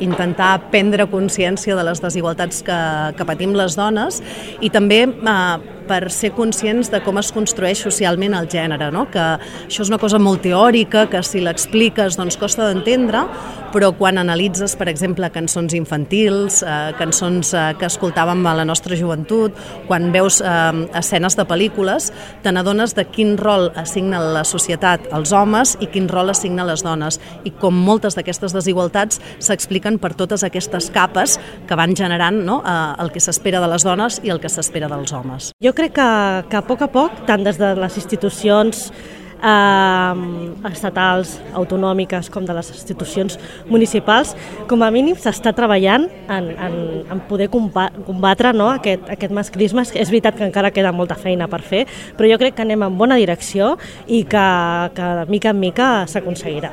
intentar prendre consciència de les desigualtats que, que patim les dones i també eh, per ser conscients de com es construeix socialment el gènere, no? que això és una cosa molt teòrica, que si l'expliques doncs costa d'entendre, però quan analitzes, per exemple, cançons infantils, eh, cançons eh, que escoltàvem a la nostra joventut, quan veus eh, escenes de pel·lícules, te n'adones de quin rol assigna la societat als homes i quin rol assigna les dones, i com moltes d'aquestes desigualtats s'expliquen per totes aquestes capes que van generant no? eh, el que s'espera de les dones i el que s'espera dels homes. Jo crec que, que a poc a poc, tant des de les institucions eh, estatals, autonòmiques, com de les institucions municipals, com a mínim s'està treballant en, en, en poder combatre no, aquest, aquest masclisme. És veritat que encara queda molta feina per fer, però jo crec que anem en bona direcció i que, que de mica en mica s'aconseguirà.